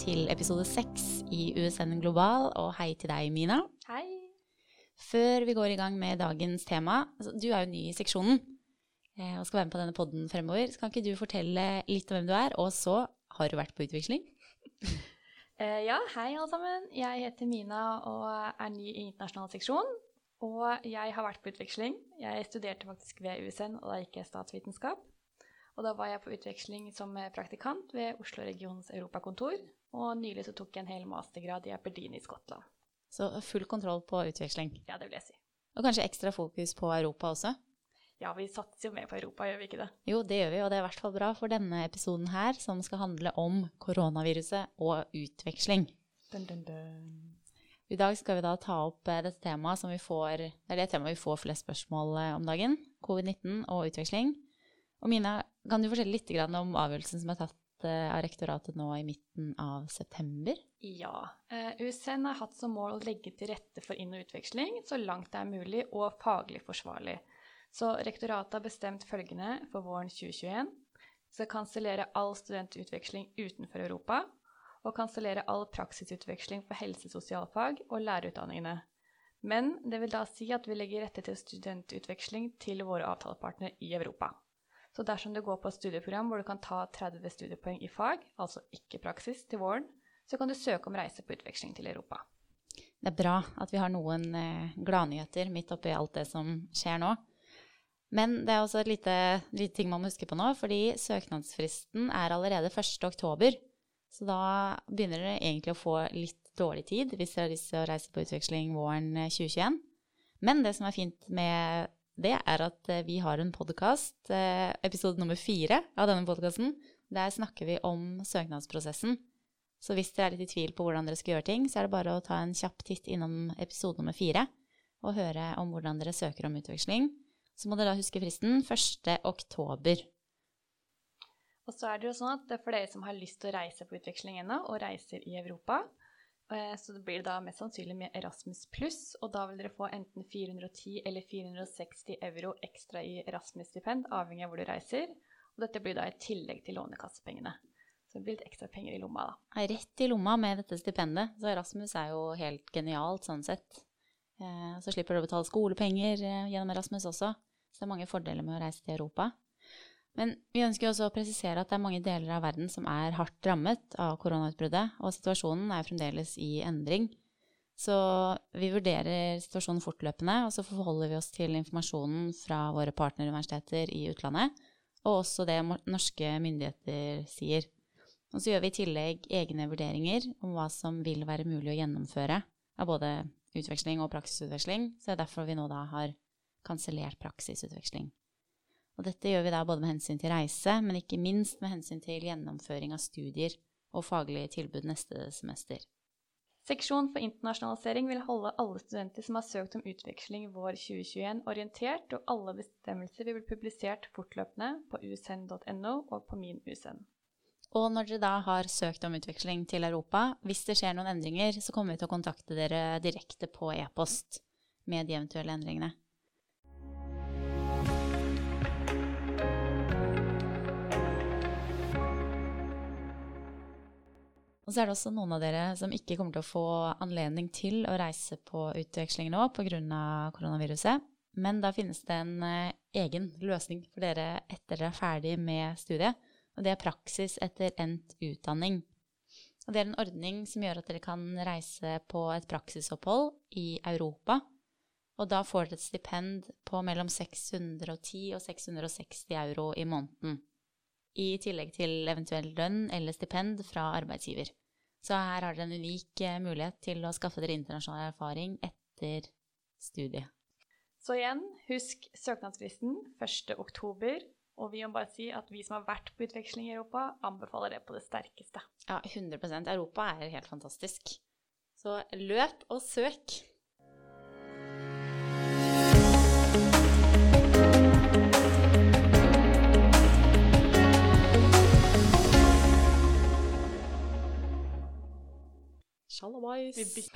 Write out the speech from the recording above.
til episode seks i USN Global, og hei til deg, Mina. Hei. Før vi går i gang med dagens tema, altså, du er jo ny i seksjonen eh, og skal være med på denne podden fremover, så kan ikke du fortelle litt om hvem du er, og så har du vært på utveksling? Eh, ja, hei alle sammen. Jeg heter Mina og er ny i internasjonal seksjon. Og jeg har vært på utveksling. Jeg studerte faktisk ved USN, og da gikk jeg statsvitenskap. Og da var jeg på utveksling som praktikant ved Oslo-regionens europakontor. Og nylig så tok jeg en hel mastergrad i Aberdeen i Skottland. Så full kontroll på utveksling. Ja, det vil jeg si. Og kanskje ekstra fokus på Europa også? Ja, vi satser jo mer på Europa, gjør vi ikke det? Jo, det gjør vi, og det er i hvert fall bra for denne episoden her, som skal handle om koronaviruset og utveksling. Dun, dun, dun. I dag skal vi da ta opp eh, dette temaet som vi får, det er det temaet vi får flest spørsmål eh, om dagen. Covid-19 og utveksling. Og Mina, kan du fortelle litt om avgjørelsen som er tatt eh, av rektoratet nå i midten av september? Ja. USN har hatt som mål å legge til rette for inn- og utveksling så langt det er mulig og faglig forsvarlig. Så rektoratet har bestemt følgende for våren 2021. Skal kansellere all studentutveksling utenfor Europa. Og kansellere all praksisutveksling for helse- sosialfag og lærerutdanningene. Men det vil da si at vi legger rette til studentutveksling til våre avtalepartnere i Europa. Så dersom du går på et studieprogram hvor du kan ta 30 studiepoeng i fag, altså ikke praksis, til våren, så kan du søke om reise på utveksling til Europa. Det er bra at vi har noen eh, gladnyheter midt oppi alt det som skjer nå. Men det er også et lite, lite, ting man må huske på nå, fordi søknadsfristen er allerede 1. oktober. Så da begynner dere egentlig å få litt dårlig tid hvis dere har lyst til å reise på utveksling våren 2021. Men det som er fint med det, er at eh, vi har en podkast, eh, episode nummer fire av denne podkasten. Der snakker vi om søknadsprosessen. Så hvis dere er litt i tvil på hvordan dere skal gjøre ting, så er det bare å ta en kjapp titt innom episode nummer fire og høre om hvordan dere søker om utveksling så må dere da huske fristen 1. oktober. Og så er det jo sånn at for dere som har lyst til å reise på utveksling ennå, og reiser i Europa, så det blir da mest sannsynlig med Erasmus pluss, og da vil dere få enten 410 eller 460 euro ekstra i Erasmus-stipend, avhengig av hvor du reiser. Og dette blir da i tillegg til lånekassepengene. Så det blir litt ekstra penger i lomma, da. Rett i lomma med dette stipendet. Så Erasmus er jo helt genialt sånn sett. Eh, så slipper du å betale skolepenger eh, gjennom Erasmus også. Så det er mange fordeler med å reise til Europa. Men vi ønsker også å presisere at det er mange deler av verden som er hardt rammet av koronautbruddet, og situasjonen er fremdeles i endring. Så vi vurderer situasjonen fortløpende, og så forholder vi oss til informasjonen fra våre partneruniversiteter i utlandet, og også det norske myndigheter sier. Og så gjør vi i tillegg egne vurderinger om hva som vil være mulig å gjennomføre av både utveksling og praksisutveksling, så det er derfor vi nå da har kansellert praksisutveksling. Og dette gjør vi da både med hensyn til reise, men ikke minst med hensyn til gjennomføring av studier og faglige tilbud neste semester. Seksjon for internasjonalisering vil holde alle studenter som har søkt om utveksling vår 2021, orientert, og alle bestemmelser vil bli publisert fortløpende på usn.no og på min USN. Og når dere da har søkt om utveksling til Europa, hvis det skjer noen endringer, så kommer vi til å kontakte dere direkte på e-post med de eventuelle endringene. Og så er det også noen av dere som ikke kommer til å få anledning til å reise på utveksling nå pga. koronaviruset. Men da finnes det en uh, egen løsning for dere etter dere er ferdig med studiet. Og det er praksis etter endt utdanning. Og det er en ordning som gjør at dere kan reise på et praksisopphold i Europa. Og da får dere et stipend på mellom 610 og 660 euro i måneden. I tillegg til eventuell lønn eller stipend fra arbeidsgiver. Så her har dere en unik eh, mulighet til å skaffe dere internasjonal erfaring etter studiet. Så igjen, husk søknadsfristen 1.10. Og vi må bare si at vi som har vært på utveksling i Europa, anbefaler det på det sterkeste. Ja, 100% Europa er helt fantastisk. Så løp og søk! 意思。